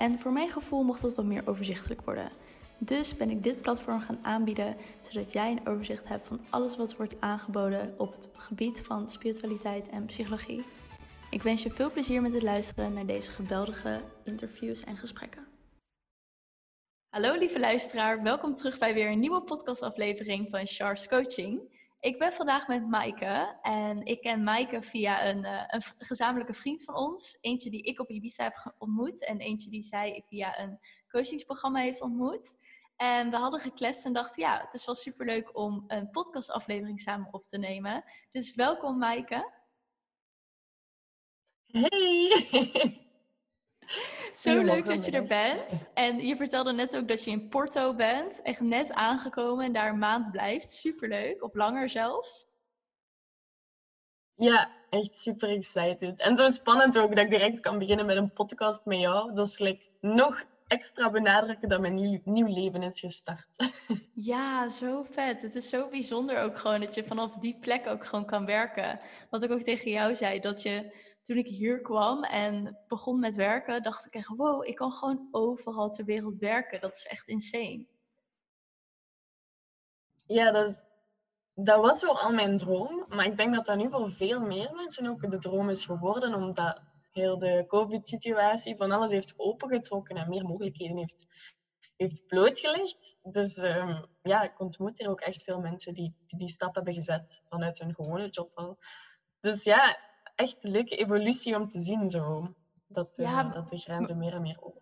En voor mijn gevoel mocht dat wat meer overzichtelijk worden. Dus ben ik dit platform gaan aanbieden, zodat jij een overzicht hebt van alles wat wordt aangeboden op het gebied van spiritualiteit en psychologie. Ik wens je veel plezier met het luisteren naar deze geweldige interviews en gesprekken. Hallo lieve luisteraar, welkom terug bij weer een nieuwe podcastaflevering van Charles Coaching. Ik ben vandaag met Maaike en ik ken Maaike via een, uh, een, gezamenlijke vriend van ons. Eentje die ik op Ibiza heb ontmoet en eentje die zij via een coachingsprogramma heeft ontmoet. En we hadden gekletst en dachten, ja, het is wel superleuk om een podcastaflevering samen op te nemen. Dus welkom Maaike. Hey! Zo leuk dat je er bent. En je vertelde net ook dat je in Porto bent. Echt net aangekomen en daar een maand blijft. Superleuk. Of langer zelfs. Ja, echt super excited. En zo spannend ook dat ik direct kan beginnen met een podcast met jou. Dat is like, nog extra benadrukken dat mijn nieuw, nieuw leven is gestart. Ja, zo vet. Het is zo bijzonder ook gewoon dat je vanaf die plek ook gewoon kan werken. Wat ik ook tegen jou zei, dat je toen ik hier kwam en begon met werken, dacht ik echt, wow, ik kan gewoon overal ter wereld werken. Dat is echt insane. Ja, dat, is, dat was wel al mijn droom. Maar ik denk dat dat nu voor veel meer mensen ook de droom is geworden, omdat heel de COVID-situatie van alles heeft opengetrokken en meer mogelijkheden heeft, heeft blootgelegd. Dus um, ja, ik ontmoet hier ook echt veel mensen die, die die stap hebben gezet vanuit hun gewone job al. Dus ja, echt een leuke evolutie om te zien zo. Dat, uh, dat de grenzen meer en meer open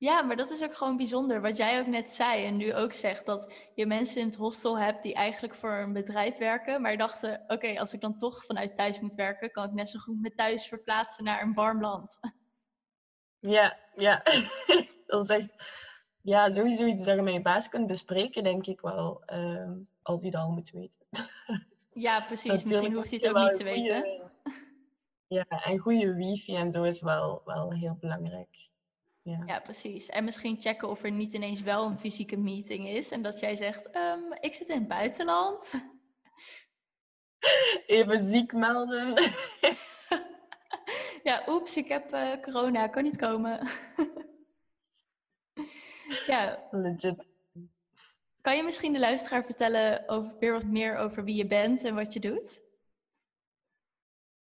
ja, maar dat is ook gewoon bijzonder. Wat jij ook net zei en nu ook zegt, dat je mensen in het hostel hebt die eigenlijk voor een bedrijf werken, maar dachten, oké, als ik dan toch vanuit thuis moet werken, kan ik net zo goed met thuis verplaatsen naar een warm land. Ja, ja. dat is echt ja, sowieso iets dat je met je baas kunt bespreken, denk ik wel, uh, als hij dat al moet weten. Ja, precies. Misschien hoeft hij het ook niet te weten. Ja, en goede wifi en zo is wel, wel heel belangrijk. Ja. ja, precies. En misschien checken of er niet ineens wel een fysieke meeting is. En dat jij zegt, um, ik zit in het buitenland. Even ziek melden. ja, oeps, ik heb uh, corona, kan niet komen. ja. Legit. Kan je misschien de luisteraar vertellen over, weer wat meer over wie je bent en wat je doet?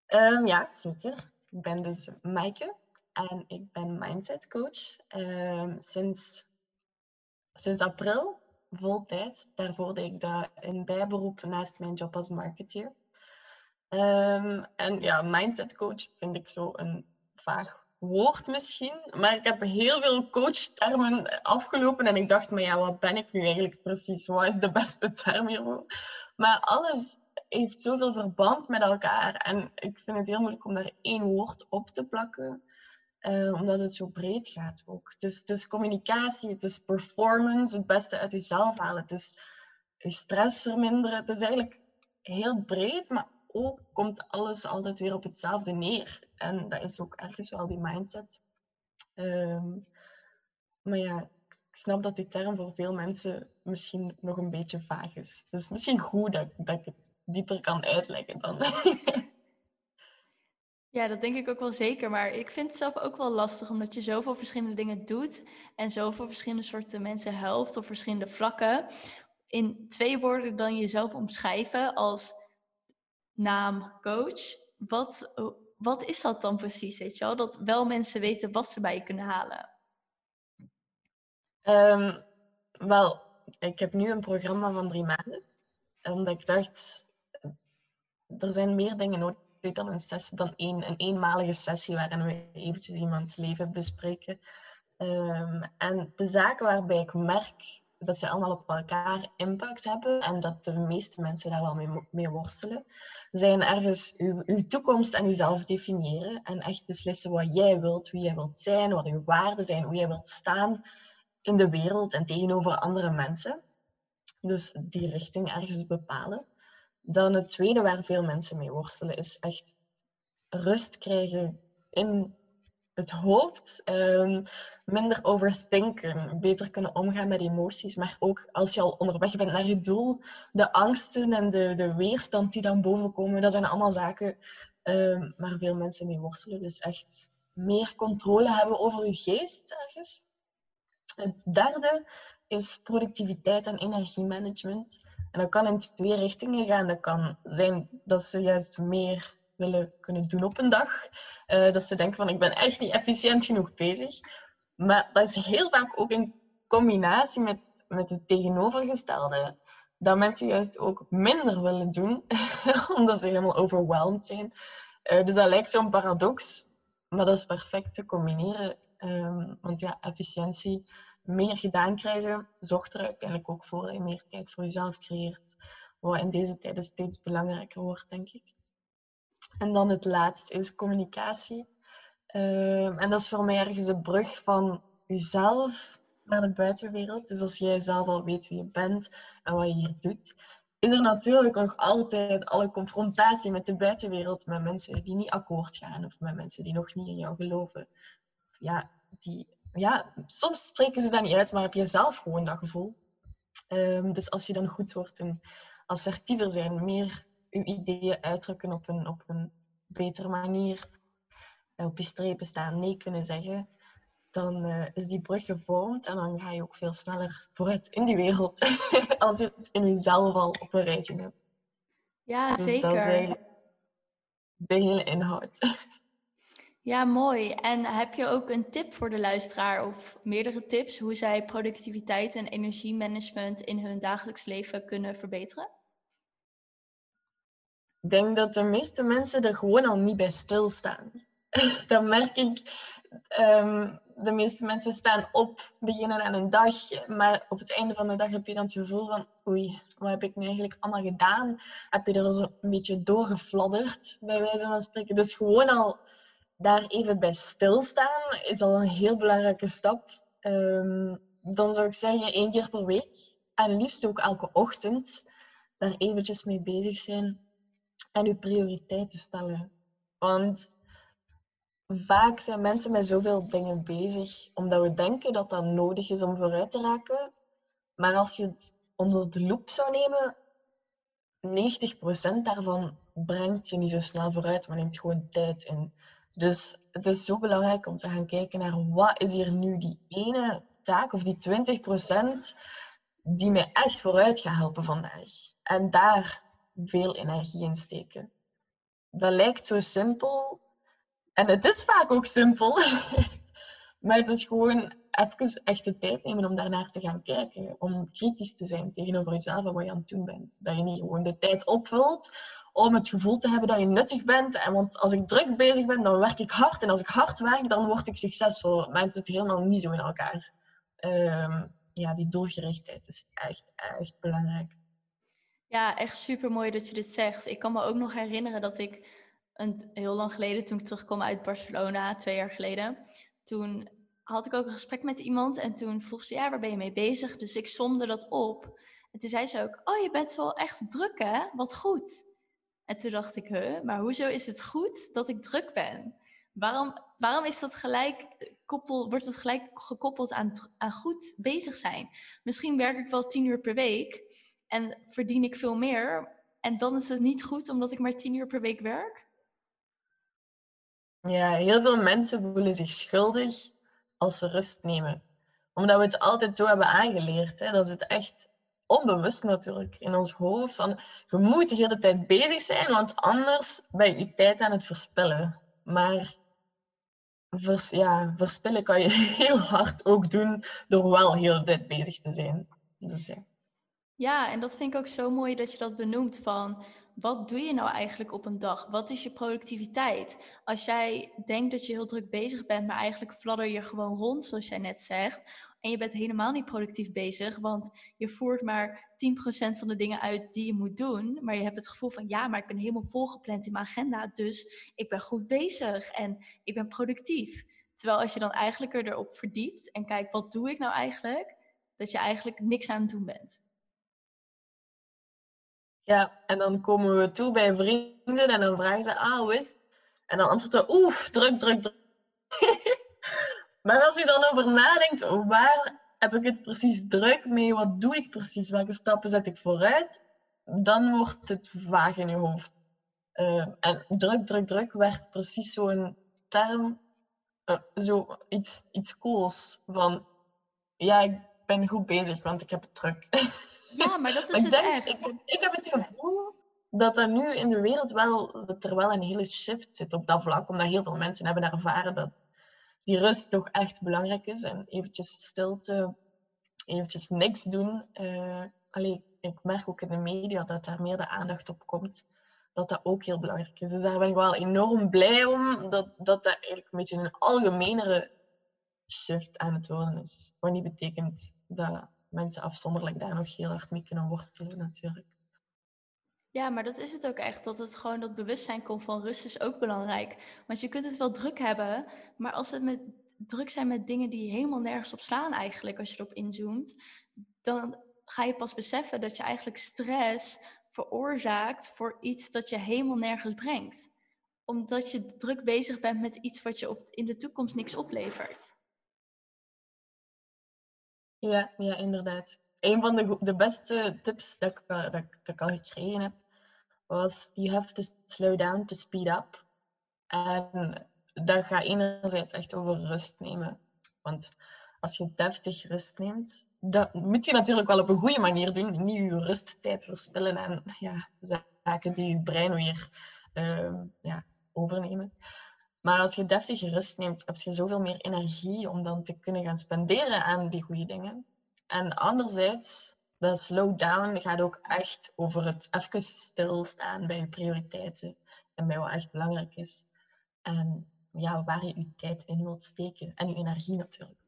Um, ja, zeker. Ik ben dus Maaike en ik ben mindset coach um, sinds, sinds april vol tijd. Daarvoor deed ik dat in bijberoep naast mijn job als marketeer. Um, en ja, mindset coach vind ik zo een vaag woord misschien. Maar ik heb heel veel coachtermen afgelopen en ik dacht, maar ja, wat ben ik nu eigenlijk precies? Wat is de beste term hiervoor? Maar alles heeft zoveel verband met elkaar. En ik vind het heel moeilijk om daar één woord op te plakken. Uh, omdat het zo breed gaat ook. Het is, het is, communicatie, het is performance, het beste uit jezelf halen. Het is je stress verminderen. Het is eigenlijk heel breed, maar ook komt alles altijd weer op hetzelfde neer. En dat is ook ergens wel die mindset. Um, maar ja, ik snap dat die term voor veel mensen misschien nog een beetje vaag is. Dus misschien goed dat, dat ik het dieper kan uitleggen dan. Ja, dat denk ik ook wel zeker. Maar ik vind het zelf ook wel lastig, omdat je zoveel verschillende dingen doet en zoveel verschillende soorten mensen helpt op verschillende vlakken. In twee woorden dan jezelf omschrijven als naam coach. Wat, wat is dat dan precies, weet je wel? Dat wel mensen weten wat ze bij je kunnen halen. Um, wel, ik heb nu een programma van drie maanden. Omdat ik dacht, er zijn meer dingen nodig dan een sessie, dan een eenmalige sessie waarin we eventjes iemands leven bespreken. Um, en de zaken waarbij ik merk dat ze allemaal op elkaar impact hebben en dat de meeste mensen daar wel mee, mee worstelen, zijn ergens uw, uw toekomst en uzelf definiëren en echt beslissen wat jij wilt, wie jij wilt zijn, wat uw waarden zijn, hoe jij wilt staan in de wereld en tegenover andere mensen. Dus die richting ergens bepalen. Dan het tweede waar veel mensen mee worstelen is echt rust krijgen in het hoofd. Um, minder overthinken, beter kunnen omgaan met emoties. Maar ook als je al onderweg bent naar je doel, de angsten en de, de weerstand die dan bovenkomen, dat zijn allemaal zaken um, waar veel mensen mee worstelen. Dus echt meer controle hebben over je geest ergens. Het derde is productiviteit en energiemanagement. En dat kan in twee richtingen gaan. Dat kan zijn dat ze juist meer willen kunnen doen op een dag. Uh, dat ze denken van ik ben echt niet efficiënt genoeg bezig. Maar dat is heel vaak ook in combinatie met, met het tegenovergestelde. Dat mensen juist ook minder willen doen, omdat ze helemaal overweldigd zijn. Uh, dus dat lijkt zo'n paradox, maar dat is perfect te combineren. Um, want ja, efficiëntie, meer gedaan krijgen, zorgt er uiteindelijk ook voor dat meer tijd voor jezelf creëert. Wat in deze tijden steeds belangrijker wordt, denk ik. En dan het laatste is communicatie. Ehm, en dat is voor mij ergens de brug van jezelf naar de buitenwereld. Dus als jij zelf al weet wie je bent en wat je hier doet, is er natuurlijk nog altijd alle confrontatie met de buitenwereld, met mensen die niet akkoord gaan of met mensen die nog niet in jou geloven. Ja, die, ja soms spreken ze dat niet uit, maar heb je zelf gewoon dat gevoel. Um, dus als je dan goed wordt en assertiever zijn, meer je ideeën uitdrukken op een, op een betere manier, op je strepen staan, nee kunnen zeggen, dan uh, is die brug gevormd en dan ga je ook veel sneller vooruit in die wereld als je het in jezelf al op een rijtje hebt. Ja, dus zeker. Dat is eigenlijk de hele inhoud. Ja, mooi. En heb je ook een tip voor de luisteraar of meerdere tips hoe zij productiviteit en energiemanagement in hun dagelijks leven kunnen verbeteren? Ik denk dat de meeste mensen er gewoon al niet bij stilstaan. dat merk ik. Um, de meeste mensen staan op, beginnen aan een dag, maar op het einde van de dag heb je dan het gevoel van oei, wat heb ik nu eigenlijk allemaal gedaan? Heb je er zo een beetje doorgefladderd, bij wijze van spreken. Dus gewoon al daar even bij stilstaan is al een heel belangrijke stap. Um, dan zou ik zeggen één keer per week en liefst ook elke ochtend daar eventjes mee bezig zijn en uw prioriteiten stellen. Want vaak zijn mensen met zoveel dingen bezig omdat we denken dat dat nodig is om vooruit te raken. Maar als je het onder de loep zou nemen, 90% daarvan brengt je niet zo snel vooruit, maar neemt gewoon tijd in. Dus het is zo belangrijk om te gaan kijken naar wat is hier nu die ene taak of die 20% die mij echt vooruit gaat helpen vandaag. En daar veel energie in steken. Dat lijkt zo simpel. En het is vaak ook simpel. maar het is gewoon even echt de tijd nemen om daarnaar te gaan kijken. Om kritisch te zijn tegenover jezelf en wat je aan het doen bent. Dat je niet gewoon de tijd opvult om het gevoel te hebben dat je nuttig bent. En want als ik druk bezig ben, dan werk ik hard. En als ik hard werk, dan word ik succesvol. Maar het zit helemaal niet zo in elkaar. Um, ja, die doelgerichtheid is echt, echt belangrijk. Ja, echt super mooi dat je dit zegt. Ik kan me ook nog herinneren dat ik een, heel lang geleden, toen ik terugkwam uit Barcelona, twee jaar geleden, toen had ik ook een gesprek met iemand en toen vroeg ze, ja, waar ben je mee bezig? Dus ik somde dat op. En toen zei ze ook, oh, je bent wel echt druk hè? Wat goed. En toen dacht ik, huh, maar hoezo is het goed dat ik druk ben? Waarom, waarom is dat gelijk, koppel, wordt het gelijk gekoppeld aan, aan goed bezig zijn? Misschien werk ik wel tien uur per week, en verdien ik veel meer. En dan is het niet goed omdat ik maar tien uur per week werk. Ja, heel veel mensen voelen zich schuldig als ze rust nemen. Omdat we het altijd zo hebben aangeleerd. Hè? Dat is het echt onbewust natuurlijk in ons hoofd. Van, je moet de hele tijd bezig zijn, want anders ben je je tijd aan het verspillen. Maar vers, ja, verspillen kan je heel hard ook doen door wel heel de tijd bezig te zijn. Dus ja. Ja, en dat vind ik ook zo mooi dat je dat benoemt van wat doe je nou eigenlijk op een dag? Wat is je productiviteit? Als jij denkt dat je heel druk bezig bent, maar eigenlijk fladder je gewoon rond, zoals jij net zegt, en je bent helemaal niet productief bezig, want je voert maar 10% van de dingen uit die je moet doen, maar je hebt het gevoel van ja, maar ik ben helemaal volgepland in mijn agenda, dus ik ben goed bezig en ik ben productief. Terwijl als je dan eigenlijk erop verdiept en kijkt, wat doe ik nou eigenlijk? Dat je eigenlijk niks aan het doen bent. Ja, en dan komen we toe bij vrienden en dan vragen ze, ah, hoe is? En dan antwoorden we, oef, druk, druk, druk. maar als je dan over nadenkt, waar heb ik het precies druk mee? Wat doe ik precies? Welke stappen zet ik vooruit? Dan wordt het vaag in je hoofd. Uh, en druk, druk, druk werd precies zo'n term, uh, zo iets, iets cools. Van, ja, ik ben goed bezig, want ik heb het druk. Ja, maar dat is het echt. Ik, ik, heb het gevoel dat er nu in de wereld wel, dat er wel een hele shift zit op dat vlak. Omdat heel veel mensen hebben ervaren dat die rust toch echt belangrijk is. En eventjes stilte, eventjes niks doen. Uh, allee, ik merk ook in de media dat daar meer de aandacht op komt. Dat dat ook heel belangrijk is. Dus daar ben ik wel enorm blij om. Dat dat, dat eigenlijk een beetje een algemenere shift aan het worden is. Wat niet betekent dat mensen afzonderlijk daar nog heel hard mee kunnen worstelen natuurlijk. Ja, maar dat is het ook echt. Dat het gewoon dat bewustzijn komt van rust is ook belangrijk. Want je kunt het wel druk hebben, maar als het met druk zijn met dingen die helemaal nergens op slaan eigenlijk, als je erop inzoomt, dan ga je pas beseffen dat je eigenlijk stress veroorzaakt voor iets dat je helemaal nergens brengt. Omdat je druk bezig bent met iets wat je op, in de toekomst niks oplevert. Ja, ja, inderdaad. Een van de, de beste tips dat ik, dat, ik, dat ik al gekregen heb, was you have to slow down to speed up. En dat gaat enerzijds echt over rust nemen. Want als je deftig rust neemt, dat moet je natuurlijk wel op een goede manier doen. Niet je rusttijd verspillen en ja, zaken die je brein weer uh, ja, overnemen. Maar als je deftig rust neemt, heb je zoveel meer energie om dan te kunnen gaan spenderen aan die goede dingen. En anderzijds, de slow down gaat ook echt over het even stilstaan bij je prioriteiten en bij wat echt belangrijk is. En ja, waar je je tijd in wilt steken en je energie natuurlijk.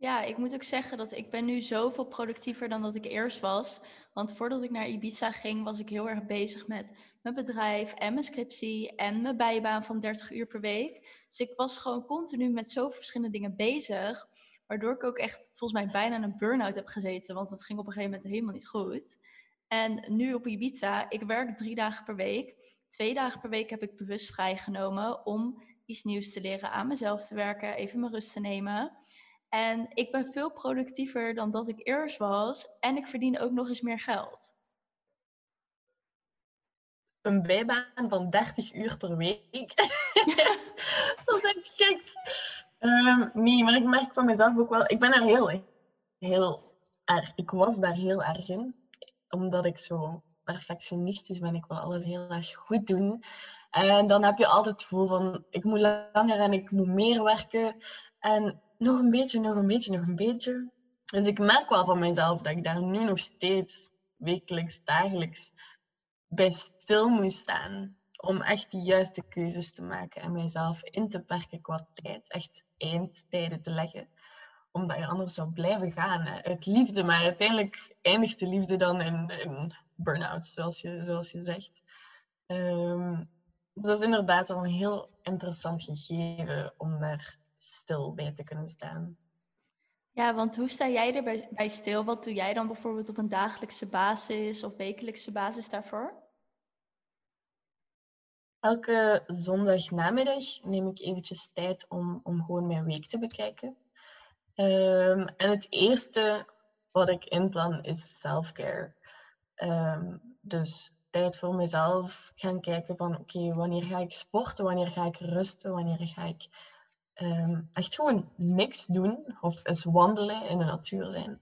Ja, ik moet ook zeggen dat ik ben nu zoveel productiever dan dat ik eerst was. Want voordat ik naar Ibiza ging, was ik heel erg bezig met mijn bedrijf en mijn scriptie en mijn bijbaan van 30 uur per week. Dus ik was gewoon continu met zoveel verschillende dingen bezig. Waardoor ik ook echt volgens mij bijna een burn-out heb gezeten. Want het ging op een gegeven moment helemaal niet goed. En nu op Ibiza, ik werk drie dagen per week. Twee dagen per week heb ik bewust vrijgenomen om iets nieuws te leren, aan mezelf te werken, even mijn rust te nemen. En ik ben veel productiever dan dat ik eerst was. En ik verdien ook nog eens meer geld. Een bijbaan van 30 uur per week. dat is echt gek. Um, nee, maar ik merk van mezelf ook wel. Ik ben daar heel, heel erg. Ik was daar heel erg in. Omdat ik zo perfectionistisch ben. Ik wil alles heel erg goed doen. En dan heb je altijd het gevoel van ik moet langer en ik moet meer werken. En nog een beetje, nog een beetje, nog een beetje. Dus ik merk wel van mezelf dat ik daar nu nog steeds wekelijks, dagelijks bij stil moet staan. Om echt de juiste keuzes te maken en mijzelf in te perken qua tijd. Echt eindtijden te leggen. Omdat je anders zou blijven gaan uit liefde. Maar uiteindelijk eindigt de liefde dan in, in burn-out, zoals je, zoals je zegt. Um, dus dat is inderdaad wel een heel interessant gegeven om daar stil bij te kunnen staan. Ja, want hoe sta jij er bij stil? Wat doe jij dan bijvoorbeeld op een dagelijkse basis of wekelijkse basis daarvoor? Elke zondagnamiddag neem ik eventjes tijd om, om gewoon mijn week te bekijken. Um, en het eerste wat ik inplan is self-care. Um, dus tijd voor mezelf gaan kijken van oké, wanneer ga ik sporten, wanneer ga ik rusten, wanneer ga ik um, echt gewoon niks doen of eens wandelen in de natuur zijn.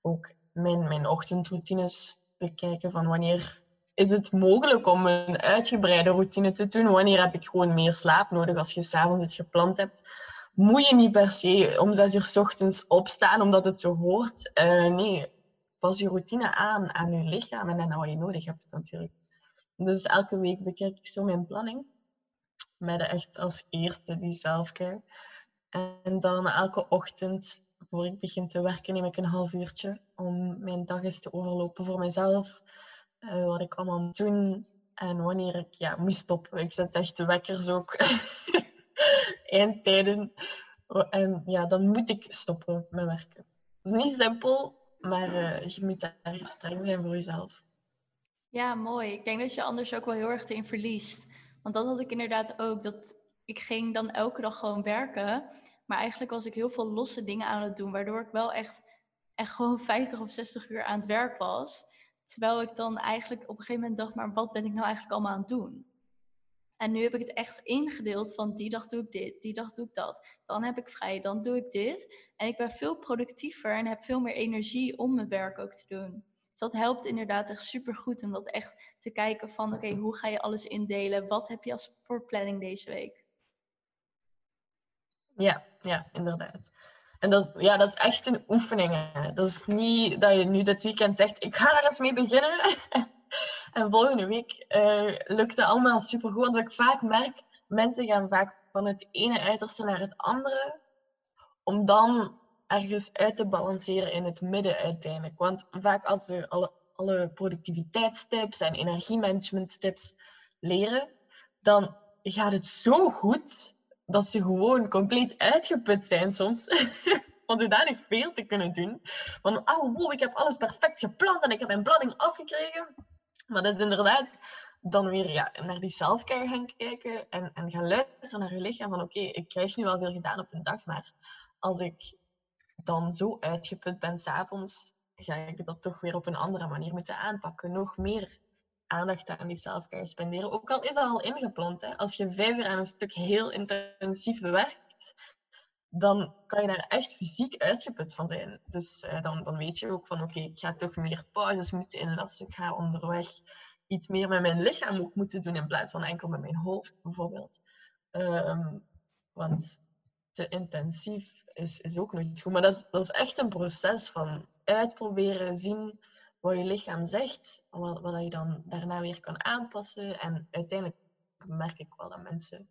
Ook mijn, mijn ochtendroutines bekijken van wanneer is het mogelijk om een uitgebreide routine te doen, wanneer heb ik gewoon meer slaap nodig als je s'avonds iets gepland hebt. Moet je niet per se om zes uur s ochtends opstaan omdat het zo hoort. Uh, nee, pas je routine aan aan je lichaam en dan wat je nodig hebt natuurlijk. Dus elke week bekijk ik zo mijn planning. Met echt als eerste die selfcare. En dan elke ochtend, voor ik begin te werken, neem ik een half uurtje om mijn dag eens te overlopen voor mezelf. Uh, wat ik allemaal moet doen en wanneer ik ja, moet stoppen. Ik zet echt de wekkers ook. Eindtijden. En ja, dan moet ik stoppen met werken. Het is niet simpel, maar uh, je moet daar streng zijn voor jezelf. Ja, mooi. Ik denk dat je anders ook wel heel erg erin verliest. Want dat had ik inderdaad ook. Dat ik ging dan elke dag gewoon werken. Maar eigenlijk was ik heel veel losse dingen aan het doen. Waardoor ik wel echt, echt gewoon 50 of 60 uur aan het werk was. Terwijl ik dan eigenlijk op een gegeven moment dacht, maar wat ben ik nou eigenlijk allemaal aan het doen? En nu heb ik het echt ingedeeld van die dag doe ik dit, die dag doe ik dat. Dan heb ik vrij, dan doe ik dit. En ik ben veel productiever en heb veel meer energie om mijn werk ook te doen. Dus dat helpt inderdaad echt super goed om dat echt te kijken van oké, hoe ga je alles indelen? Wat heb je als voor planning deze week? Ja, ja, inderdaad. En dat is, ja, dat is echt een oefening. Dat is niet dat je nu dit weekend zegt, ik ga daar eens mee beginnen. en volgende week uh, lukt het allemaal supergoed. Want ik vaak merk, mensen gaan vaak van het ene uiterste naar het andere. Om dan ergens uit te balanceren in het midden uiteindelijk. Want vaak als ze alle, productiviteitstips en energiemanagementtips leren, dan gaat het zo goed dat ze gewoon compleet uitgeput zijn soms. van zodanig veel te kunnen doen. Van, oh wow, ik heb alles perfect gepland en ik heb mijn planning afgekregen. Maar dat is inderdaad dan weer ja, naar die selfcare gaan kijken en, en gaan luisteren naar je lichaam. Van oké, ik krijg nu wel veel gedaan op een dag, maar als ik dan zo uitgeput ben s'avonds, ga ik dat toch weer op een andere manier moeten aanpakken. Nog meer aandacht aan die selfcare spenderen. Ook al is dat al ingepland. Hè. Als je vijf uur aan een stuk heel intensief werkt, dan kan je daar echt fysiek uitgeput van zijn. Dus uh, dan, dan weet je ook van oké, ik ga toch meer pauzes moeten inlassen. Ik ga onderweg iets meer met mijn lichaam ook moeten doen in plaats van enkel met mijn hoofd bijvoorbeeld. Um, want te intensief is, is ook niet goed. Maar dat is, dat is echt een proces van uitproberen, zien wat je lichaam zegt, wat, wat je dan daarna weer kan aanpassen. En uiteindelijk merk ik wel dat mensen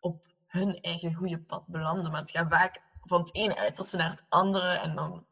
op hun eigen goede pad belanden. Maar het gaat vaak van het ene uiterste naar het andere. En dan...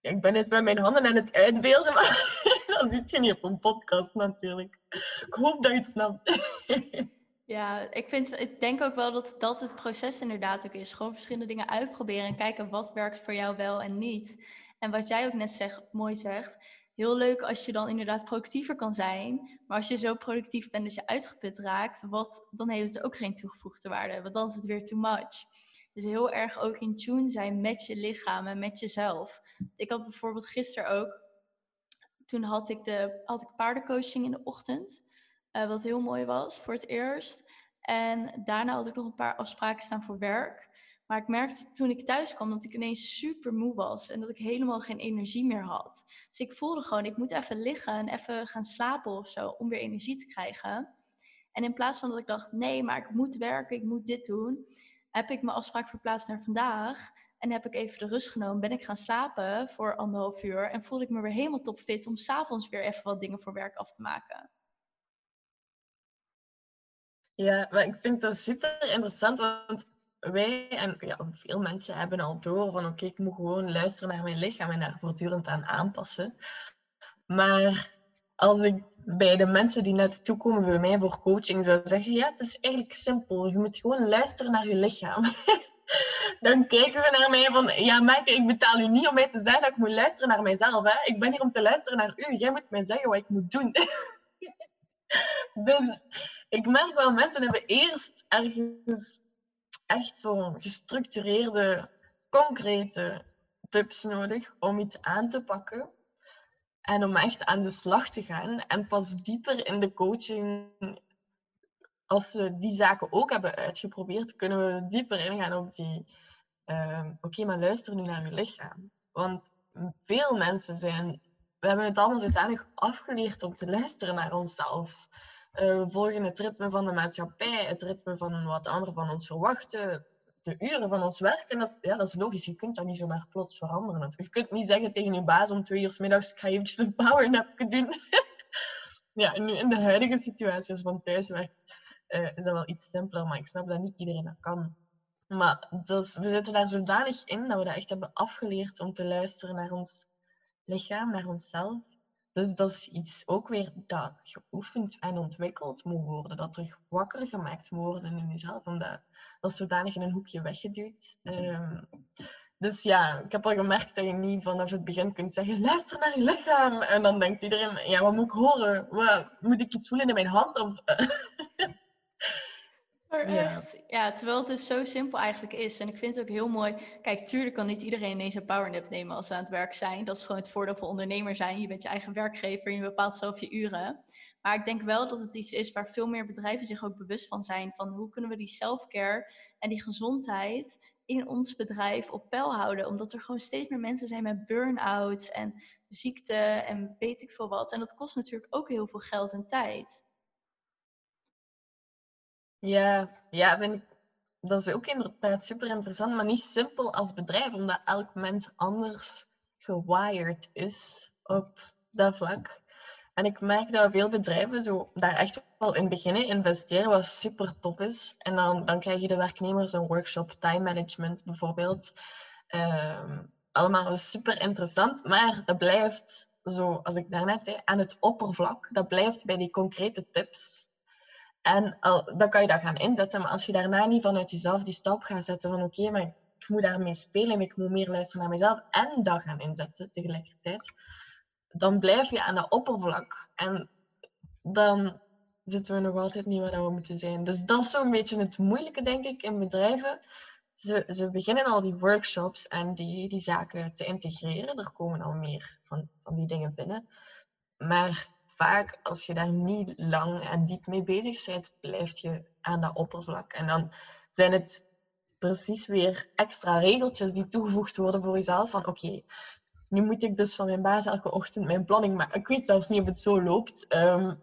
Ja, ik ben net met mijn handen aan het uitbeelden, maar dat zit je niet op een podcast natuurlijk. Ik hoop dat je het snapt. Ja, ik, vind, ik denk ook wel dat dat het proces inderdaad ook is. Gewoon verschillende dingen uitproberen en kijken wat werkt voor jou wel en niet. En wat jij ook net mooi zegt, heel leuk als je dan inderdaad productiever kan zijn. Maar als je zo productief bent dat je uitgeput raakt, wat, dan heeft het ook geen toegevoegde waarde. Want dan is het weer too much. Dus heel erg ook in tune zijn met je lichaam en met jezelf. Ik had bijvoorbeeld gisteren ook, toen had ik, de, had ik paardencoaching in de ochtend. Uh, wat heel mooi was voor het eerst. En daarna had ik nog een paar afspraken staan voor werk. Maar ik merkte toen ik thuis kwam dat ik ineens super moe was en dat ik helemaal geen energie meer had. Dus ik voelde gewoon, ik moet even liggen en even gaan slapen of zo om weer energie te krijgen. En in plaats van dat ik dacht, nee, maar ik moet werken, ik moet dit doen, heb ik mijn afspraak verplaatst naar vandaag. En heb ik even de rust genomen, ben ik gaan slapen voor anderhalf uur en voelde ik me weer helemaal topfit om s'avonds weer even wat dingen voor werk af te maken. Ja, maar ik vind dat super interessant, want wij en ja, veel mensen hebben al door van oké, ik moet gewoon luisteren naar mijn lichaam en daar voortdurend aan aanpassen. Maar als ik bij de mensen die net toekomen bij mij voor coaching zou zeggen, ja, het is eigenlijk simpel. Je moet gewoon luisteren naar je lichaam. Dan kijken ze naar mij van, ja Maaike, ik betaal u niet om mij te zeggen dat ik moet luisteren naar mijzelf. Hè? Ik ben hier om te luisteren naar u. Jij moet mij zeggen wat ik moet doen. dus ik merk wel, mensen hebben eerst ergens echt zo'n gestructureerde, concrete tips nodig om iets aan te pakken. En om echt aan de slag te gaan. En pas dieper in de coaching, als ze die zaken ook hebben uitgeprobeerd, kunnen we dieper ingaan op die. Uh, Oké, maar luister nu naar je lichaam. Want veel mensen zijn. We hebben het allemaal zodanig afgeleerd om te luisteren naar onszelf. Uh, we volgen het ritme van de maatschappij, het ritme van wat anderen van ons verwachten, de uren van ons werk. En dat ja, dat is logisch, je kunt dat niet zomaar plots veranderen. Je kunt niet zeggen tegen je baas om twee uur s middags, ik ga eventjes een powernap doen. ja, nu in de huidige situaties van thuiswerk uh, is dat wel iets simpeler, maar ik snap dat niet iedereen dat kan. Maar dus, we zitten daar zodanig in dat we dat echt hebben afgeleerd om te luisteren naar ons lichaam, naar onszelf. Dus dat is iets ook weer dat geoefend en ontwikkeld moet worden. Dat er wakker gemaakt moet worden in jezelf. Omdat dat is zodanig in een hoekje weggeduwd. Um, dus ja, ik heb al gemerkt dat je niet vanaf het begin kunt zeggen: luister naar je lichaam. En dan denkt iedereen: ja, wat moet ik horen? Wat, moet ik iets voelen in mijn hand? Of, Ja. terwijl het dus zo simpel eigenlijk is. En ik vind het ook heel mooi. Kijk, tuurlijk kan niet iedereen ineens een powernap nemen als ze aan het werk zijn. Dat is gewoon het voordeel van ondernemer zijn. Je bent je eigen werkgever, je bepaalt zelf je uren. Maar ik denk wel dat het iets is waar veel meer bedrijven zich ook bewust van zijn. Van hoe kunnen we die self-care en die gezondheid in ons bedrijf op peil houden. Omdat er gewoon steeds meer mensen zijn met burn-outs en ziekte en weet ik veel wat. En dat kost natuurlijk ook heel veel geld en tijd. Ja, ja dat is ook inderdaad super interessant, maar niet simpel als bedrijf, omdat elk mens anders gewired is op dat vlak. En ik merk dat veel bedrijven zo daar echt wel in beginnen investeren, wat super top is. En dan, dan krijg je de werknemers een workshop, time management bijvoorbeeld. Um, allemaal super interessant, maar dat blijft, zo als ik daarnet zei, aan het oppervlak. Dat blijft bij die concrete tips. En al, dan kan je dat gaan inzetten, maar als je daarna niet vanuit jezelf die stap gaat zetten van oké, maar ik moet daarmee spelen, ik moet meer luisteren naar mezelf en dat gaan inzetten tegelijkertijd, dan blijf je aan dat oppervlak. En dan zitten we nog altijd niet waar we moeten zijn. Dus dat is zo'n beetje het moeilijke, denk ik, in bedrijven. Ze, ze beginnen al die workshops en die, die zaken te integreren. Er komen al meer van, van die dingen binnen. Maar vaak, als je daar niet lang en diep mee bezig bent, blijf je aan dat oppervlak. En dan zijn het precies weer extra regeltjes die toegevoegd worden voor jezelf. Van oké, nu moet ik dus van mijn baas elke ochtend mijn planning maken. Ik weet zelfs niet of het zo loopt. Ehm,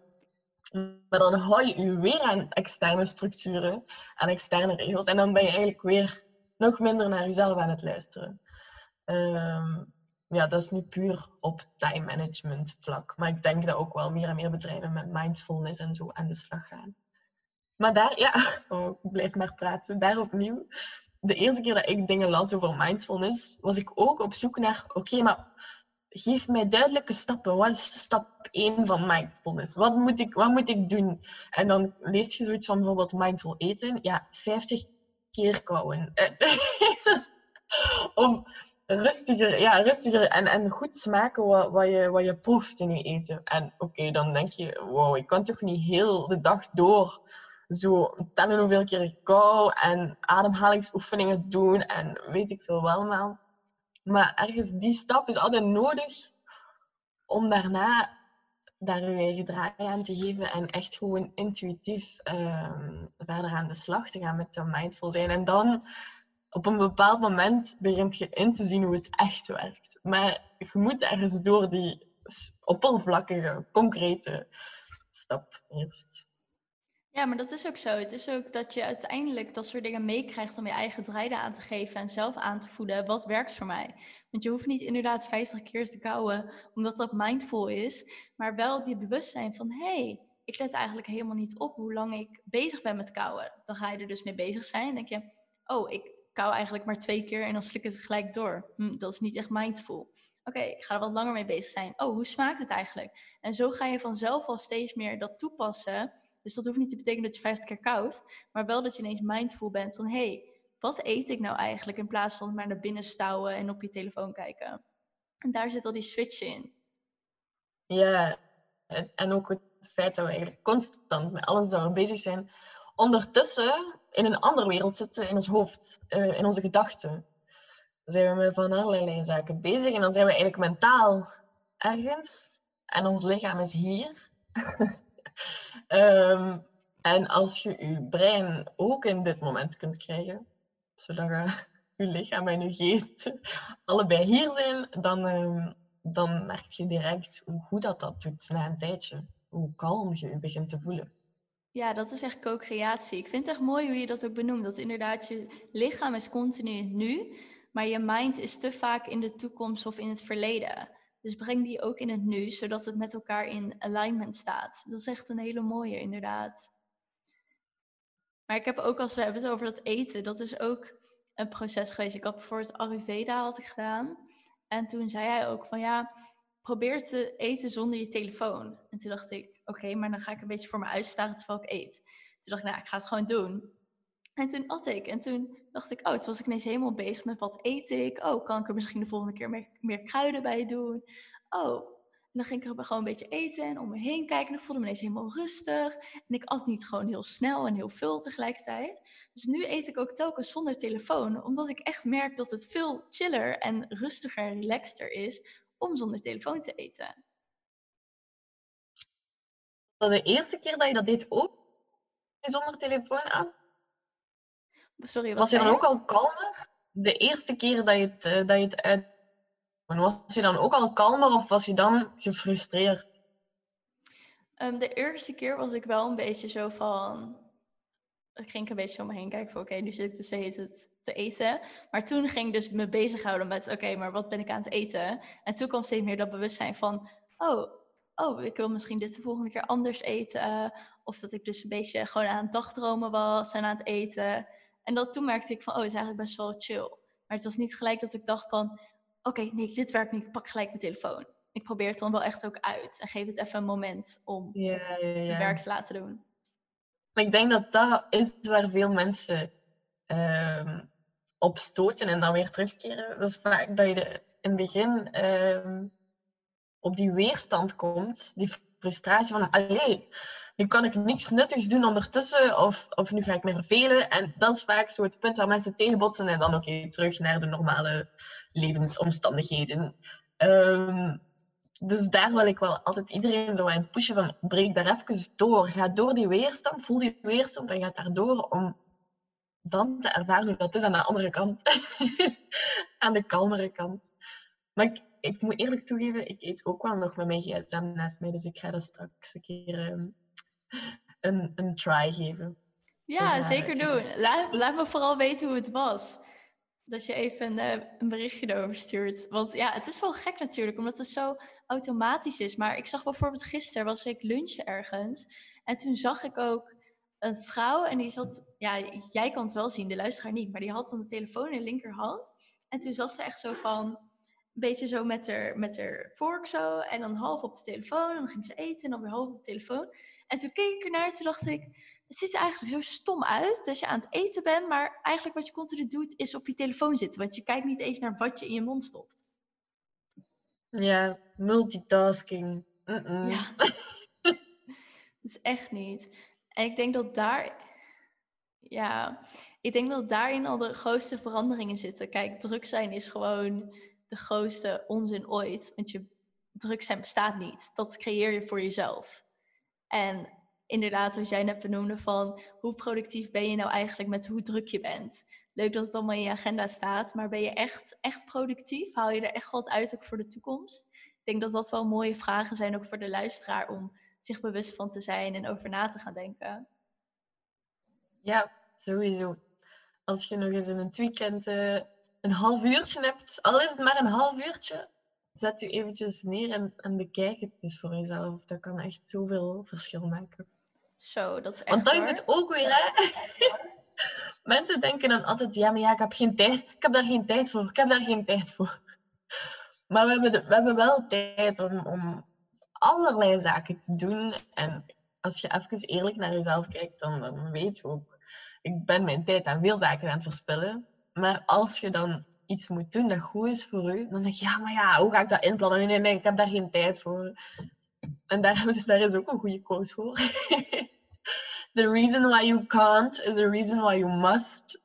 maar dan hou je je weer aan externe structuren, aan externe regels. En dan ben je eigenlijk weer nog minder naar jezelf aan het luisteren. Um, ja, dat is nu puur op time management vlak. Maar ik denk dat ook wel meer en meer bedrijven met mindfulness en zo aan de slag gaan. Maar daar, ja, oh, ik blijf maar praten. Daar opnieuw. De eerste keer dat ik dingen las over mindfulness, was ik ook op zoek naar, oké, maar geef mij duidelijke stappen. Wat is stap 1 van mindfulness? Wat moet, ik, wat moet ik doen? En dan lees je zoiets van bijvoorbeeld mindful eten. Ja, 50 keer kauwen. of rustiger, ja, rustiger en, en goed smaken wat, wat, je, wat je proeft in je eten. En oké, dan denk je, wow, ik kan toch niet heel de dag door zo tellen hoeveel keer ik kou en ademhalingsoefeningen doen en weet ik veel wel maar. Maar ergens die stap is altijd nodig om daarna daar je eigen draai aan te geven en echt gewoon intuïtief um, verder aan de slag te gaan met dat mindful zijn. En dan op een bepaald moment begint je in te zien hoe het echt werkt. Maar je moet ergens door die oppervlakkige, concrete stap eerst. Ja, maar dat is ook zo. Het is ook dat je uiteindelijk dat soort dingen meekrijgt om je eigen draaien aan te geven en zelf aan te voelen wat werkt voor mij. Want je hoeft niet inderdaad 50 keer te kouwen omdat dat mindful is, maar wel die bewustzijn van hey, ik let eigenlijk helemaal niet op hoe lang ik bezig ben met kouwen. Dan ga je er dus mee bezig zijn en denk je, oh, ik kou eigenlijk maar twee keer en dan slik ik het gelijk door. Hm, dat is niet echt mindful. Oké, ik ga er wat langer mee bezig zijn. Oh, hoe smaakt het eigenlijk? En zo ga je vanzelf al steeds meer dat toepassen. Dus dat hoeft niet te betekenen dat je 50 keer koud, maar wel dat je ineens mindful bent van hé, hey, wat eet ik nou eigenlijk in plaats van maar naar binnen stouwen en op je telefoon kijken. En daar zit al die switch in. Ja, en ook het feit dat we eigenlijk constant met alles we bezig zijn, ondertussen in een andere wereld zitten in ons hoofd, uh, in onze gedachten. Dan zijn we met van allerlei zaken bezig en dan zijn we eigenlijk mentaal ergens en ons lichaam is hier. um, en als je je brein ook in dit moment kunt krijgen, zodat je, je lichaam en je geest allebei hier zijn, dan, um, dan merk je direct hoe goed dat, dat doet na een tijdje. Hoe kalm je je begint te voelen. Ja, dat is echt co-creatie. Ik vind het echt mooi hoe je dat ook benoemt. Dat inderdaad je lichaam is continu nu, maar je mind is te vaak in de toekomst of in het verleden. Dus breng die ook in het nu, zodat het met elkaar in alignment staat. Dat is echt een hele mooie, inderdaad. Maar ik heb ook, als we hebben het over dat eten, dat is ook een proces geweest. Ik had bijvoorbeeld Ayurveda had ik gedaan. En toen zei hij ook van ja, probeer te eten zonder je telefoon. En toen dacht ik, oké, maar dan ga ik een beetje voor me uitstaren terwijl ik eet. Toen dacht ik, nou, ik ga het gewoon doen. En toen at ik. En toen dacht ik, oh, toen was ik ineens helemaal bezig met wat eet ik. Oh, kan ik er misschien de volgende keer meer, kruiden bij doen? Oh, en dan ging ik er gewoon een beetje eten en om me heen kijken. En dan voelde me ineens helemaal rustig. En ik at niet gewoon heel snel en heel veel tegelijkertijd. Dus nu eet ik ook telkens zonder telefoon. Omdat ik echt merk dat het veel chiller en rustiger en relaxter is om zonder telefoon te eten. De eerste keer dat je dat deed ook zonder telefoon aan? Sorry, wat was je dan ook al kalmer? De eerste keer dat je het, uh, dat je het uit... Was je dan ook al kalmer of was je dan gefrustreerd? Um, de eerste keer was ik wel een beetje zo van... Ik ging een beetje om me heen kijken van oké, nu zit ik dus het te eten. Maar toen ging ik dus me bezighouden met oké, maar wat ben ik aan het eten? En toen kwam steeds meer dat bewustzijn van... Oh, oh, ik wil misschien dit de volgende keer anders eten. Of dat ik dus een beetje gewoon aan het dagdromen was en aan het eten. En dat toen merkte ik van, oh, het is eigenlijk best wel chill. Maar het was niet gelijk dat ik dacht van, oké, nee, dit werkt niet, ik pak gelijk mijn telefoon. Ik probeer het dan wel echt ook uit en geef het even een moment om ja. werk te laten doen. Ik denk dat dat is waar veel mensen um, op stoten en dan weer terugkeren. Dat is vaak dat je in het begin ehm, op die weerstand komt, die frustratie van, allee, nu kan ik niks nuttigs doen ondertussen, of, of nu ga ik me vervelen. En dat is vaak zo het punt waar mensen tegenbotsen en dan oké, terug naar de normale levensomstandigheden. Um, dus daar wil ik wel altijd iedereen zo aan pushen van breek daar even door. Ga door die weerstand, voel die weerstand en ga daardoor om dan te ervaren hoe dat is aan de andere kant. aan de kalmere kant. Maar ik, ik moet eerlijk toegeven, ik eet ook wel nog met mijn gsm naast mij. Dus ik ga dat straks een keer um, een, een try geven. Ja, dus, zeker doen. Laat, laat me vooral weten hoe het was. Dat je even een, eh, een berichtje erover stuurt. Want ja, het is wel gek natuurlijk, omdat het zo automatisch is. Maar ik zag bijvoorbeeld gisteren was ik lunchen ergens. En toen zag ik ook een vrouw en die zat, ja, jij kan het wel zien, de luisteraar niet, maar die had dan de telefoon in linkerhand. En toen zat ze echt zo van, een beetje zo met haar, met haar vork zo. En dan half op de telefoon. En dan ging ze eten en dan weer half op de telefoon. En toen keek ik ernaar en toen dacht ik... Het ziet er eigenlijk zo stom uit dat je aan het eten bent. Maar eigenlijk wat je continu doet is op je telefoon zitten. Want je kijkt niet eens naar wat je in je mond stopt. Ja, multitasking. Ja. dat is echt niet. En ik denk dat daar... Ja, ik denk dat daarin al de grootste veranderingen zitten. Kijk, druk zijn is gewoon de grootste onzin ooit. Want je druk zijn bestaat niet. Dat creëer je voor jezelf. En inderdaad, wat jij net benoemde van hoe productief ben je nou eigenlijk met hoe druk je bent. Leuk dat het allemaal in je agenda staat, maar ben je echt, echt productief? Haal je er echt wat uit ook voor de toekomst? Ik denk dat dat wel mooie vragen zijn ook voor de luisteraar om zich bewust van te zijn en over na te gaan denken. Ja, sowieso. Als je nog eens in een weekend uh, een half uurtje hebt, al is het maar een half uurtje, zet u eventjes neer en, en bekijk het eens voor jezelf. Dat kan echt zoveel verschil maken. Zo, dat is echt Want dat is het ook weer, hè. Mensen denken dan altijd, ja, maar ja, ik heb geen tijd. Ik heb daar geen tijd voor. Ik heb daar geen tijd voor. Maar we hebben, we hebben wel tijd om, om allerlei zaken te doen. En als je even eerlijk naar jezelf kijkt, dan, dan weet je ook, ik ben mijn tijd aan veel zaken aan het verspillen. Maar als je dan iets moet doen dat goed is voor u, dan denk je, ja, maar ja, hoe ga ik dat inplannen? Nee, nee, nee, ik heb daar geen tijd voor. En daar, is ook een goede quote voor. the reason why you can't is the reason why you must.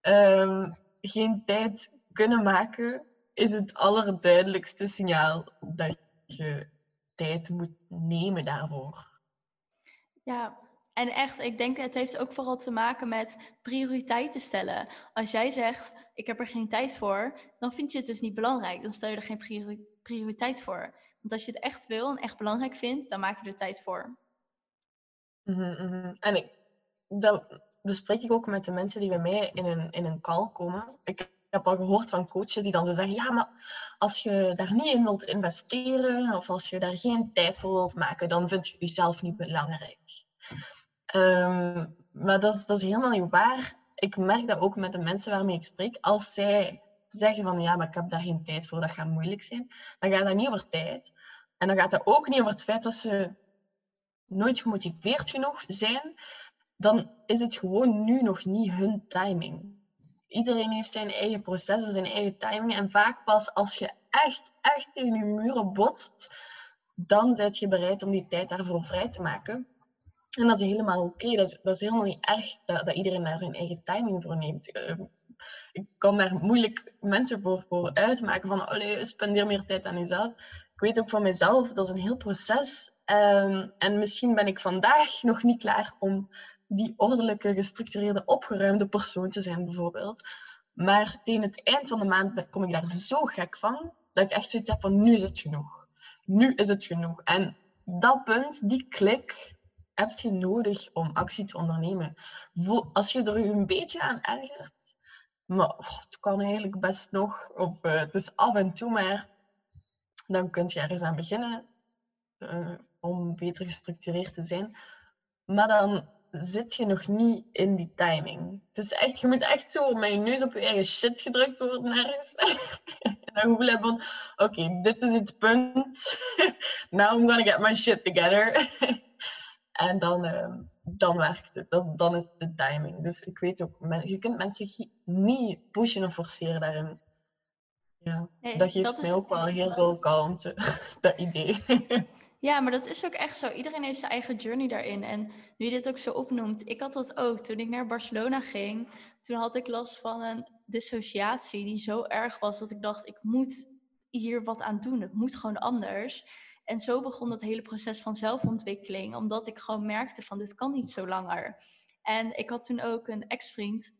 Ehm, geen tijd kunnen maken is het allerduidelijkste signaal dat je tijd moet nemen daarvoor. Ja, en echt, ik denk het heeft ook vooral te maken met prioriteiten stellen. Als jij zegt, ik heb er geen tijd voor, dan vind je het dus niet belangrijk. Dan stel je er geen prioriteit voor. Want als je het echt wil en echt belangrijk vindt, dan maak je er tijd voor. Mm -hmm. En ik, dat bespreek ik ook met de mensen die bij mij in een, in een call komen. Ik heb al gehoord van coaches die dan zo zeggen, ja, maar als je daar niet in wilt investeren of als je daar geen tijd voor wilt maken, dan vind je jezelf niet belangrijk. Ehm, maar dat is, dat is helemaal niet waar. Ik merk dat ook met de mensen waarmee ik spreek. Als zij zeggen van ja, maar ik heb daar geen tijd voor, dat gaat moeilijk zijn, dan gaat dat niet over tijd. En dan gaat dat ook niet over het feit dat ze nooit gemotiveerd genoeg zijn. Dan is het gewoon nu nog niet hun timing. Iedereen heeft zijn eigen proces, zijn eigen timing. En vaak pas als je echt, echt tegen je muren botst, dan ben je bereid om die tijd daarvoor vrij te maken. En dat is helemaal oké. Dat, is, dat is helemaal niet erg dat, dat iedereen daar zijn eigen timing voor neemt. Ehm, ik kan daar moeilijk mensen voor, voor uitmaken van allee, spendeer meer tijd aan jezelf. Ik weet ook van mezelf, dat is een heel proces. Um, en misschien ben ik vandaag nog niet klaar om die ordelijke, gestructureerde, opgeruimde persoon te zijn, bijvoorbeeld. Maar tegen het eind van de maand kom ik daar zo gek van, dat ik echt zoiets heb van nu is het genoeg. Nu is het genoeg. En dat punt, die klik, heb je nodig om actie te ondernemen. Als je er een beetje aan ergert, maar oh, het kan eigenlijk best nog, of uh, het is af en toe maar, dan kun je ergens aan beginnen uh, om beter gestructureerd te zijn. Maar dan zit je nog niet in die timing. Het is echt, je moet echt zo met je neus op je eigen shit gedrukt worden ergens. en dan gevoel hebben van, oké, dit is het punt. Now I'm gonna get my shit together. en dan, uh, dan werkt het. Dat, dan is de timing. Dus ik weet ook, je kunt mensen niet pushen of forceren daarin. Ja, dat geeft dat mij ook wel heel veel kalmte, dat idee. Ja, maar dat is ook echt zo. Iedereen heeft zijn eigen journey daarin. En nu je dit ook zo opnoemt, ik had dat ook. Toen ik naar Barcelona ging, toen had ik last van een dissociatie die zo erg was dat ik dacht, ik moet hier wat aan doen. Het moet gewoon anders. En zo begon het hele proces van zelfontwikkeling, omdat ik gewoon merkte van dit kan niet zo langer. En ik had toen ook een ex-vriend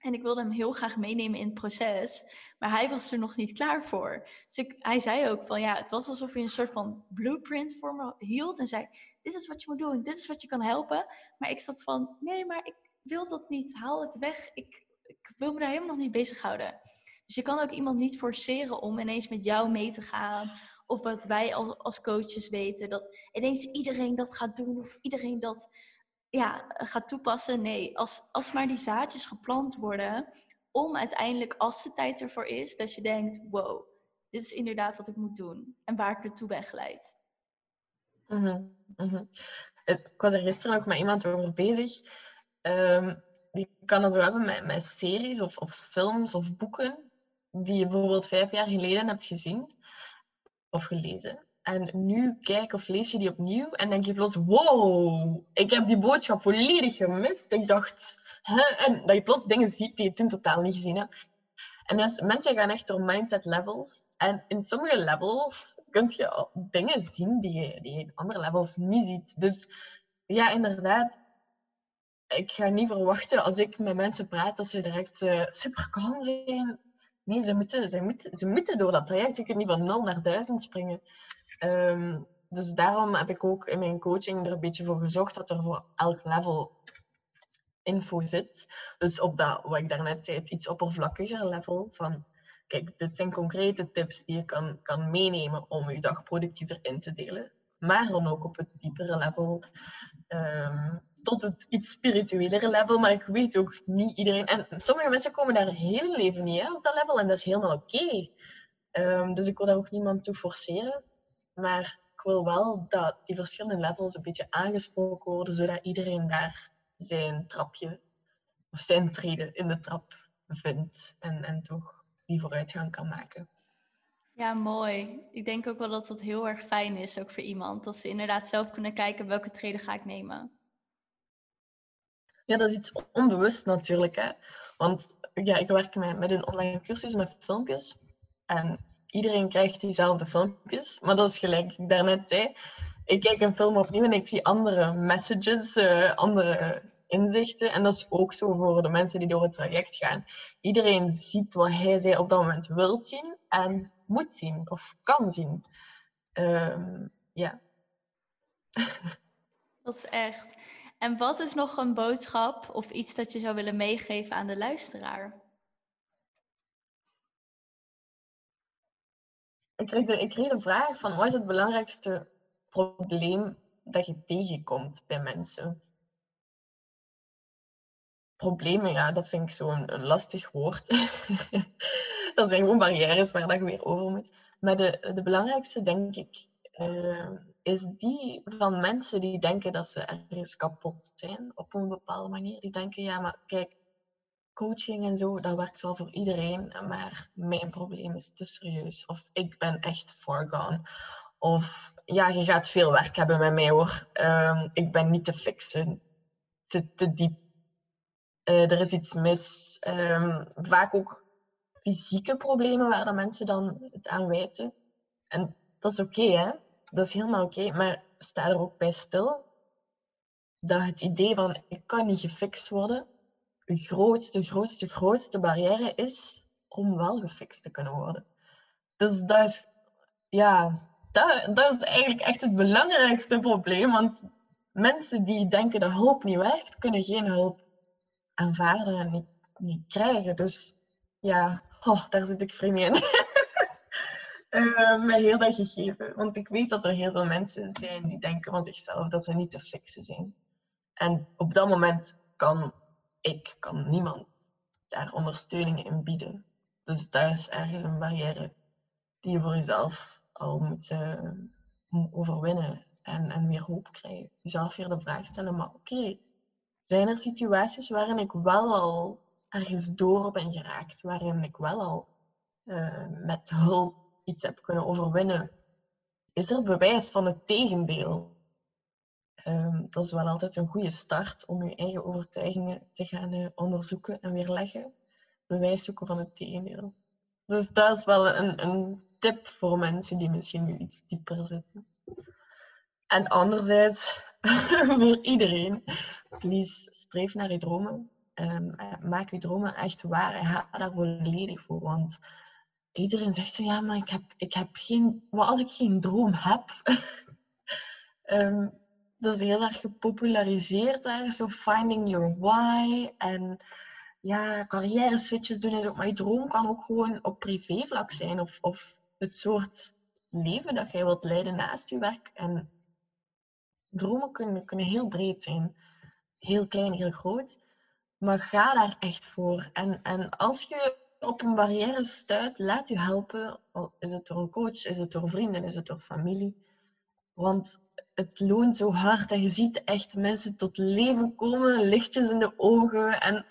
en ik wilde hem heel graag meenemen in het proces, maar hij was er nog niet klaar voor. Dus hij zei ook van ja, het was alsof hij een soort van blueprint voor me hield en zei: Dit is wat je moet doen, dit is wat je kan helpen. Maar ik zat van: Nee, maar ik wil dat niet, haal het weg. Ik, ik wil me daar helemaal niet bezighouden. Dus je kan ook iemand niet forceren om ineens met jou mee te gaan. Of wat wij als coaches weten, dat ineens iedereen dat gaat doen of iedereen dat ja, gaat toepassen. Nee, als, als maar die zaadjes geplant worden, om uiteindelijk, als de tijd ervoor is, dat je denkt, wow, dit is inderdaad wat ik moet doen en waar ik naartoe ben geleid. Mm -hmm, Ik was er gisteren nog met iemand over bezig. Um, je kan dat zo hebben met, met series of, of films of boeken die je bijvoorbeeld vijf jaar geleden hebt gezien of gelezen. En nu kijk of lees je die opnieuw en denk je plots, wow, ik heb die boodschap volledig gemist. Ik dacht, hè? En dat je plots dingen ziet die je toen totaal niet gezien hebt. En dus, mensen gaan echt door mindset levels. En in sommige levels kun je dingen zien die je, die in andere levels niet ziet. Dus ja, inderdaad, ik ga niet verwachten als ik met mensen praat dat ze direct uh, super kalm zijn. Nee, ze moeten, ze, moeten, ze moeten door dat traject. Je kunt niet van 0 naar 1000 springen. Um, dus daarom heb ik ook in mijn coaching er een beetje voor gezorgd dat er voor elk level info zit. Dus op dat, wat ik daarnet zei, het iets oppervlakkiger level van kijk, dit zijn concrete tips die je kan, kan meenemen om je dag productiever in te delen. Maar dan ook op het diepere level, um, tot het iets spirituelere level. Maar ik weet ook niet iedereen. En sommige mensen komen daar heel leven niet hè, op dat level en dat is helemaal oké. Um, dus ik wil daar ook niemand toe forceren. Maar ik wil wel dat die verschillende levels een beetje aangesproken worden, zodat iedereen daar zijn trapje of zijn treden in de trap vindt en, en toch die vooruitgang kan maken. Ja, mooi. Ik denk ook wel dat dat heel erg fijn is, ook voor iemand. Dat ze inderdaad zelf kunnen kijken welke treden ga ik nemen. Ja, dat is iets onbewust natuurlijk. Hè? Want ja, ik werk met, met een online cursus met filmpjes. En iedereen krijgt diezelfde filmpjes. Maar dat is gelijk ik daarnet zei. Ik kijk een film opnieuw en ik zie andere messages, uh, andere inzichten. En dat is ook zo voor de mensen die door het traject gaan. Iedereen ziet wat hij zij op dat moment wil zien en moet zien of kan zien. Um, ja. Dat is echt. En wat is nog een boodschap of iets dat je zou willen meegeven aan de luisteraar? Ik kreeg, de, vraag van wat is het belangrijkste probleem dat je tegenkomt bij mensen? Problemen, ja, dat vind ik zo'n een lastig woord. dat zijn gewoon barrières waar je weer over moet. Maar de, de belangrijkste, denk ik, ehm, is die van mensen die denken dat ze ergens kapot zijn op een bepaalde manier. Die denken, ja, maar kijk, coaching en zo, dat werkt wel voor iedereen, maar mijn probleem is te serieus. Of ik ben echt far gone. Of ja, je gaat veel werk hebben met mij hoor. Um, ik ben niet te fixen. Te, diep. Uh, er is iets mis. Um, vaak ook fysieke problemen waar de mensen dan het aan wijten. En dat is oké, hè? Dat is helemaal oké. Maar sta er ook bij stil dat het idee van ik kan niet gefixt worden, de grootste, grootste, grootste barrière is om wel gefixt te kunnen worden. Dus dat is, ja, dat, dat is eigenlijk echt het belangrijkste probleem. Want mensen die denken dat hulp niet werkt, kunnen geen hulp aanvaarden en niet, niet krijgen. Dus ja, oh, daar zit ik vreemd in. met heel dat gegeven. Want ik weet dat er heel veel mensen zijn die denken van zichzelf dat ze niet te fixen zijn. En op dat moment kan ik, kan niemand daar ondersteuning in bieden. Dus daar is ergens een barrière die je voor jezelf al moet uh, overwinnen en, en weer hoop krijgen. Jezelf weer de vraag stellen, maar oké, zijn er situaties waarin ik wel al ergens door ben geraakt, waarin ik wel al uh, met hulp iets heb kunnen overwinnen? Is er bewijs van het tegendeel? Um, dat is wel altijd een goede start om je eigen overtuigingen te gaan uh, onderzoeken en weerleggen. Bewijs zoeken van het tegendeel. Dus dat is wel een, een tip voor mensen die misschien nu iets dieper zitten. En anderzijds, voor iedereen, please, streef naar je dromen. Um, maak je dromen echt waar en ga daar volledig voor. Want iedereen zegt zo, ja, maar ik heb, ik heb geen... Wat als ik geen droom heb? um, dat is heel erg gepopulariseerd daar, zo finding your why. En ja, carrière switches doen en zo. Maar je droom kan ook gewoon op privévlak zijn. Of, of het soort leven dat jij wilt leiden naast je werk. En dromen kunnen, kunnen heel breed zijn. Heel klein, heel groot. Maar ga daar echt voor. En, en als je op een barrière stuit, laat je helpen. Is het door een coach, is het door vrienden, is het door familie. Want het loont zo hard en je ziet echt mensen tot leven komen, lichtjes in de ogen. En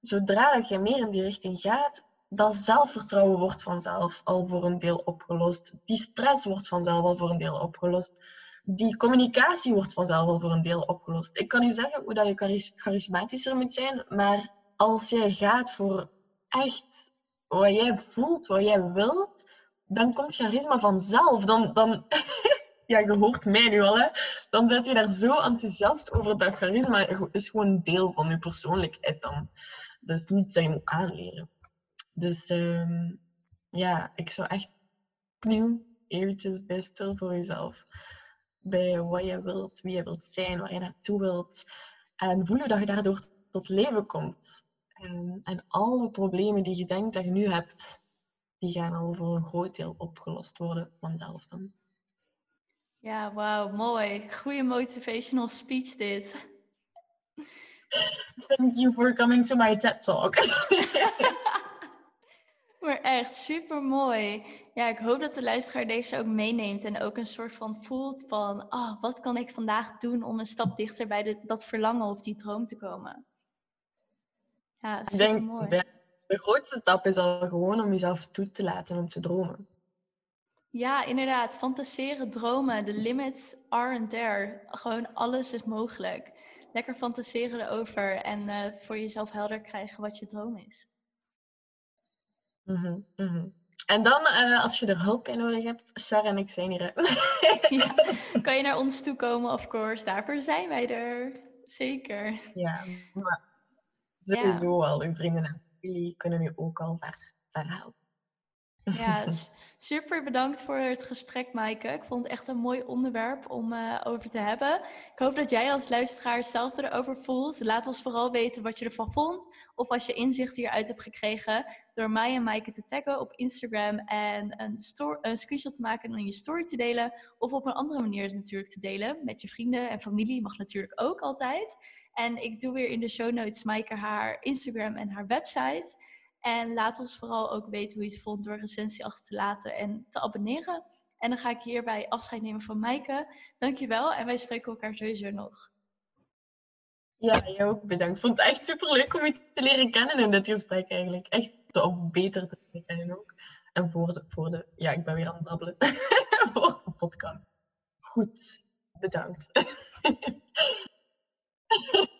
zodra je meer in die richting gaat, dat zelfvertrouwen wordt vanzelf al voor een deel opgelost. Die stress wordt vanzelf al voor een deel opgelost. Die communicatie wordt vanzelf al voor een deel opgelost. Ik kan niet zeggen hoe dat je charismatischer moet zijn, maar als jij gaat voor echt wat jij voelt, wat jij wilt, dan komt charisma vanzelf. Dan, dan ja, je hoort mij nu al, hè. Dan zit je daar zo enthousiast over dat charisma is gewoon deel van je persoonlijkheid dan. Dat is niets dat je moet aanleren. Dus um, ja, ik zou echt opnieuw eventjes bij stil voor jezelf. Bij wat je wilt, wie je wilt zijn, waar je naartoe wilt. En voelen dat je daardoor tot leven komt. En, en alle problemen die je denkt dat je nu hebt, die gaan al voor een groot deel opgelost worden vanzelf dan. Ja, wauw, mooi. Goede motivational speech dit. Thank you for coming to my TED Talk. maar echt super mooi. Ja, ik hoop dat de luisteraar deze ook meeneemt en ook een soort van voelt van, ah, oh, wat kan ik vandaag doen om een stap dichter bij dat verlangen of die droom te komen. Ja, super denk, mooi. De, de grootste stap is al gewoon om jezelf toe te laten om te dromen. Ja, inderdaad. Fantaseren, dromen. De limits aren't there. Gewoon alles is mogelijk. Lekker fantaseren erover en uh, voor jezelf helder krijgen wat je droom is. Mm -hmm, En dan, uh, als je er hulp bij nodig hebt, Char en ik zijn hier. ja, kan je naar ons toe komen, of course. Daarvoor zijn wij er. Zeker. Ja, maar sowieso al. Uw vrienden en jullie kunnen u ook al ver, ver helpen. Ja, super bedankt voor het gesprek, Maaike. Ik vond het echt een mooi onderwerp om uh, over te hebben. Ik hoop dat jij als luisteraar hetzelfde erover voelt. Laat ons vooral weten wat je ervan vond. Of als je inzicht hieruit hebt gekregen door mij en Maaike te taggen op Instagram en een, een screenshot te maken en in je story te delen. Of op een andere manier natuurlijk te delen met je vrienden en familie. Mag natuurlijk ook altijd. En ik doe weer in de show notes Maaike haar Instagram en haar website. En laat ons vooral ook weten hoe je het vond door recensie achter te laten en te abonneren. En dan ga ik hierbij afscheid nemen van Maaike. Dankjewel en wij spreken elkaar sowieso nog. Ja, jij ook bedankt. Ik vond het echt super leuk om je te leren kennen in dit gesprek eigenlijk. Echt beter te leren kennen ook. En voor de, voor de ja, ik ben weer aan het babbelen. voor de podcast. Goed, bedankt.